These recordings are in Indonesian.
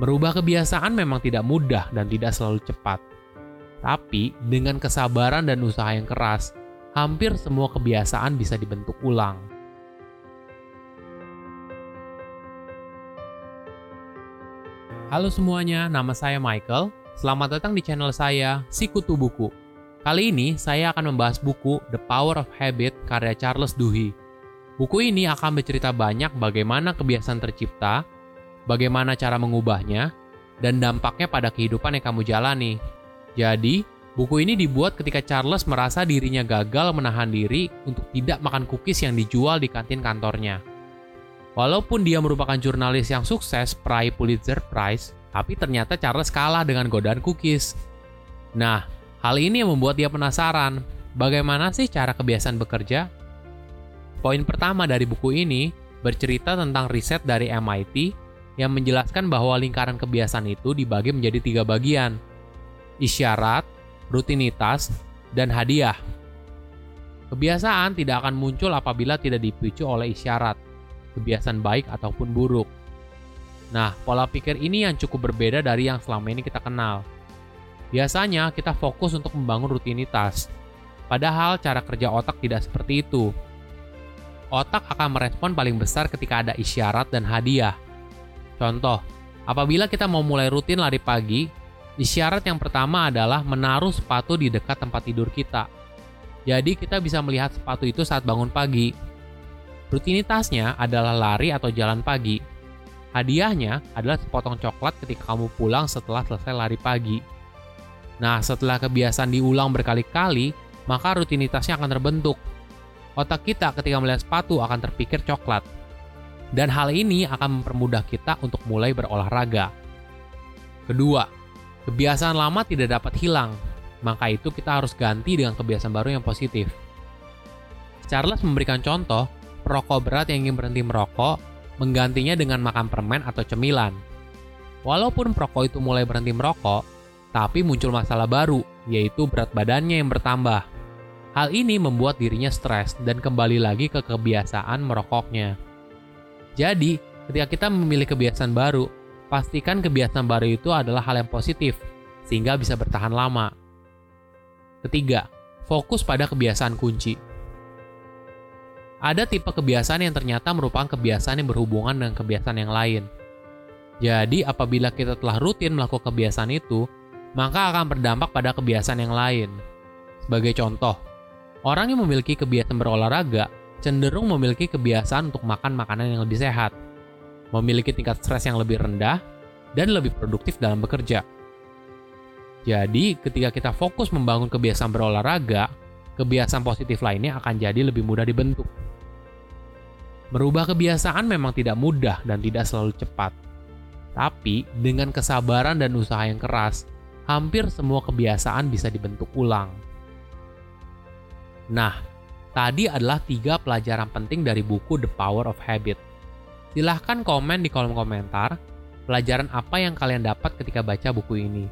Merubah kebiasaan memang tidak mudah dan tidak selalu cepat. Tapi dengan kesabaran dan usaha yang keras, hampir semua kebiasaan bisa dibentuk ulang. Halo semuanya, nama saya Michael. Selamat datang di channel saya, Sikutu Buku. Kali ini saya akan membahas buku The Power of Habit karya Charles Duhigg. Buku ini akan bercerita banyak bagaimana kebiasaan tercipta, bagaimana cara mengubahnya, dan dampaknya pada kehidupan yang kamu jalani. Jadi, buku ini dibuat ketika Charles merasa dirinya gagal menahan diri untuk tidak makan cookies yang dijual di kantin kantornya. Walaupun dia merupakan jurnalis yang sukses peraih Pulitzer Prize, tapi ternyata Charles kalah dengan godaan cookies. Nah, hal ini yang membuat dia penasaran, bagaimana sih cara kebiasaan bekerja? Poin pertama dari buku ini bercerita tentang riset dari MIT yang menjelaskan bahwa lingkaran kebiasaan itu dibagi menjadi tiga bagian, isyarat, rutinitas, dan hadiah. Kebiasaan tidak akan muncul apabila tidak dipicu oleh isyarat, kebiasaan baik ataupun buruk. Nah, pola pikir ini yang cukup berbeda dari yang selama ini kita kenal. Biasanya kita fokus untuk membangun rutinitas, padahal cara kerja otak tidak seperti itu. Otak akan merespon paling besar ketika ada isyarat dan hadiah. Contoh, apabila kita mau mulai rutin lari pagi, isyarat yang pertama adalah menaruh sepatu di dekat tempat tidur kita. Jadi kita bisa melihat sepatu itu saat bangun pagi. Rutinitasnya adalah lari atau jalan pagi. Hadiahnya adalah sepotong coklat ketika kamu pulang setelah selesai lari pagi. Nah, setelah kebiasaan diulang berkali-kali, maka rutinitasnya akan terbentuk. Otak kita ketika melihat sepatu akan terpikir coklat. Dan hal ini akan mempermudah kita untuk mulai berolahraga. Kedua, kebiasaan lama tidak dapat hilang, maka itu kita harus ganti dengan kebiasaan baru yang positif. Charles memberikan contoh perokok berat yang ingin berhenti merokok, menggantinya dengan makan permen atau cemilan. Walaupun perokok itu mulai berhenti merokok, tapi muncul masalah baru, yaitu berat badannya yang bertambah. Hal ini membuat dirinya stres dan kembali lagi ke kebiasaan merokoknya. Jadi, ketika kita memilih kebiasaan baru, pastikan kebiasaan baru itu adalah hal yang positif, sehingga bisa bertahan lama. Ketiga, fokus pada kebiasaan kunci. Ada tipe kebiasaan yang ternyata merupakan kebiasaan yang berhubungan dengan kebiasaan yang lain. Jadi, apabila kita telah rutin melakukan kebiasaan itu, maka akan berdampak pada kebiasaan yang lain. Sebagai contoh, orang yang memiliki kebiasaan berolahraga cenderung memiliki kebiasaan untuk makan makanan yang lebih sehat, memiliki tingkat stres yang lebih rendah, dan lebih produktif dalam bekerja. Jadi, ketika kita fokus membangun kebiasaan berolahraga, kebiasaan positif lainnya akan jadi lebih mudah dibentuk. Merubah kebiasaan memang tidak mudah dan tidak selalu cepat. Tapi, dengan kesabaran dan usaha yang keras, hampir semua kebiasaan bisa dibentuk ulang. Nah, tadi adalah tiga pelajaran penting dari buku The Power of Habit. Silahkan komen di kolom komentar pelajaran apa yang kalian dapat ketika baca buku ini.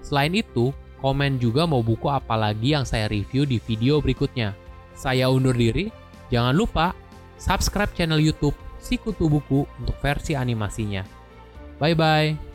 Selain itu, komen juga mau buku apa lagi yang saya review di video berikutnya. Saya undur diri, jangan lupa subscribe channel YouTube Sikutu Buku untuk versi animasinya. Bye bye.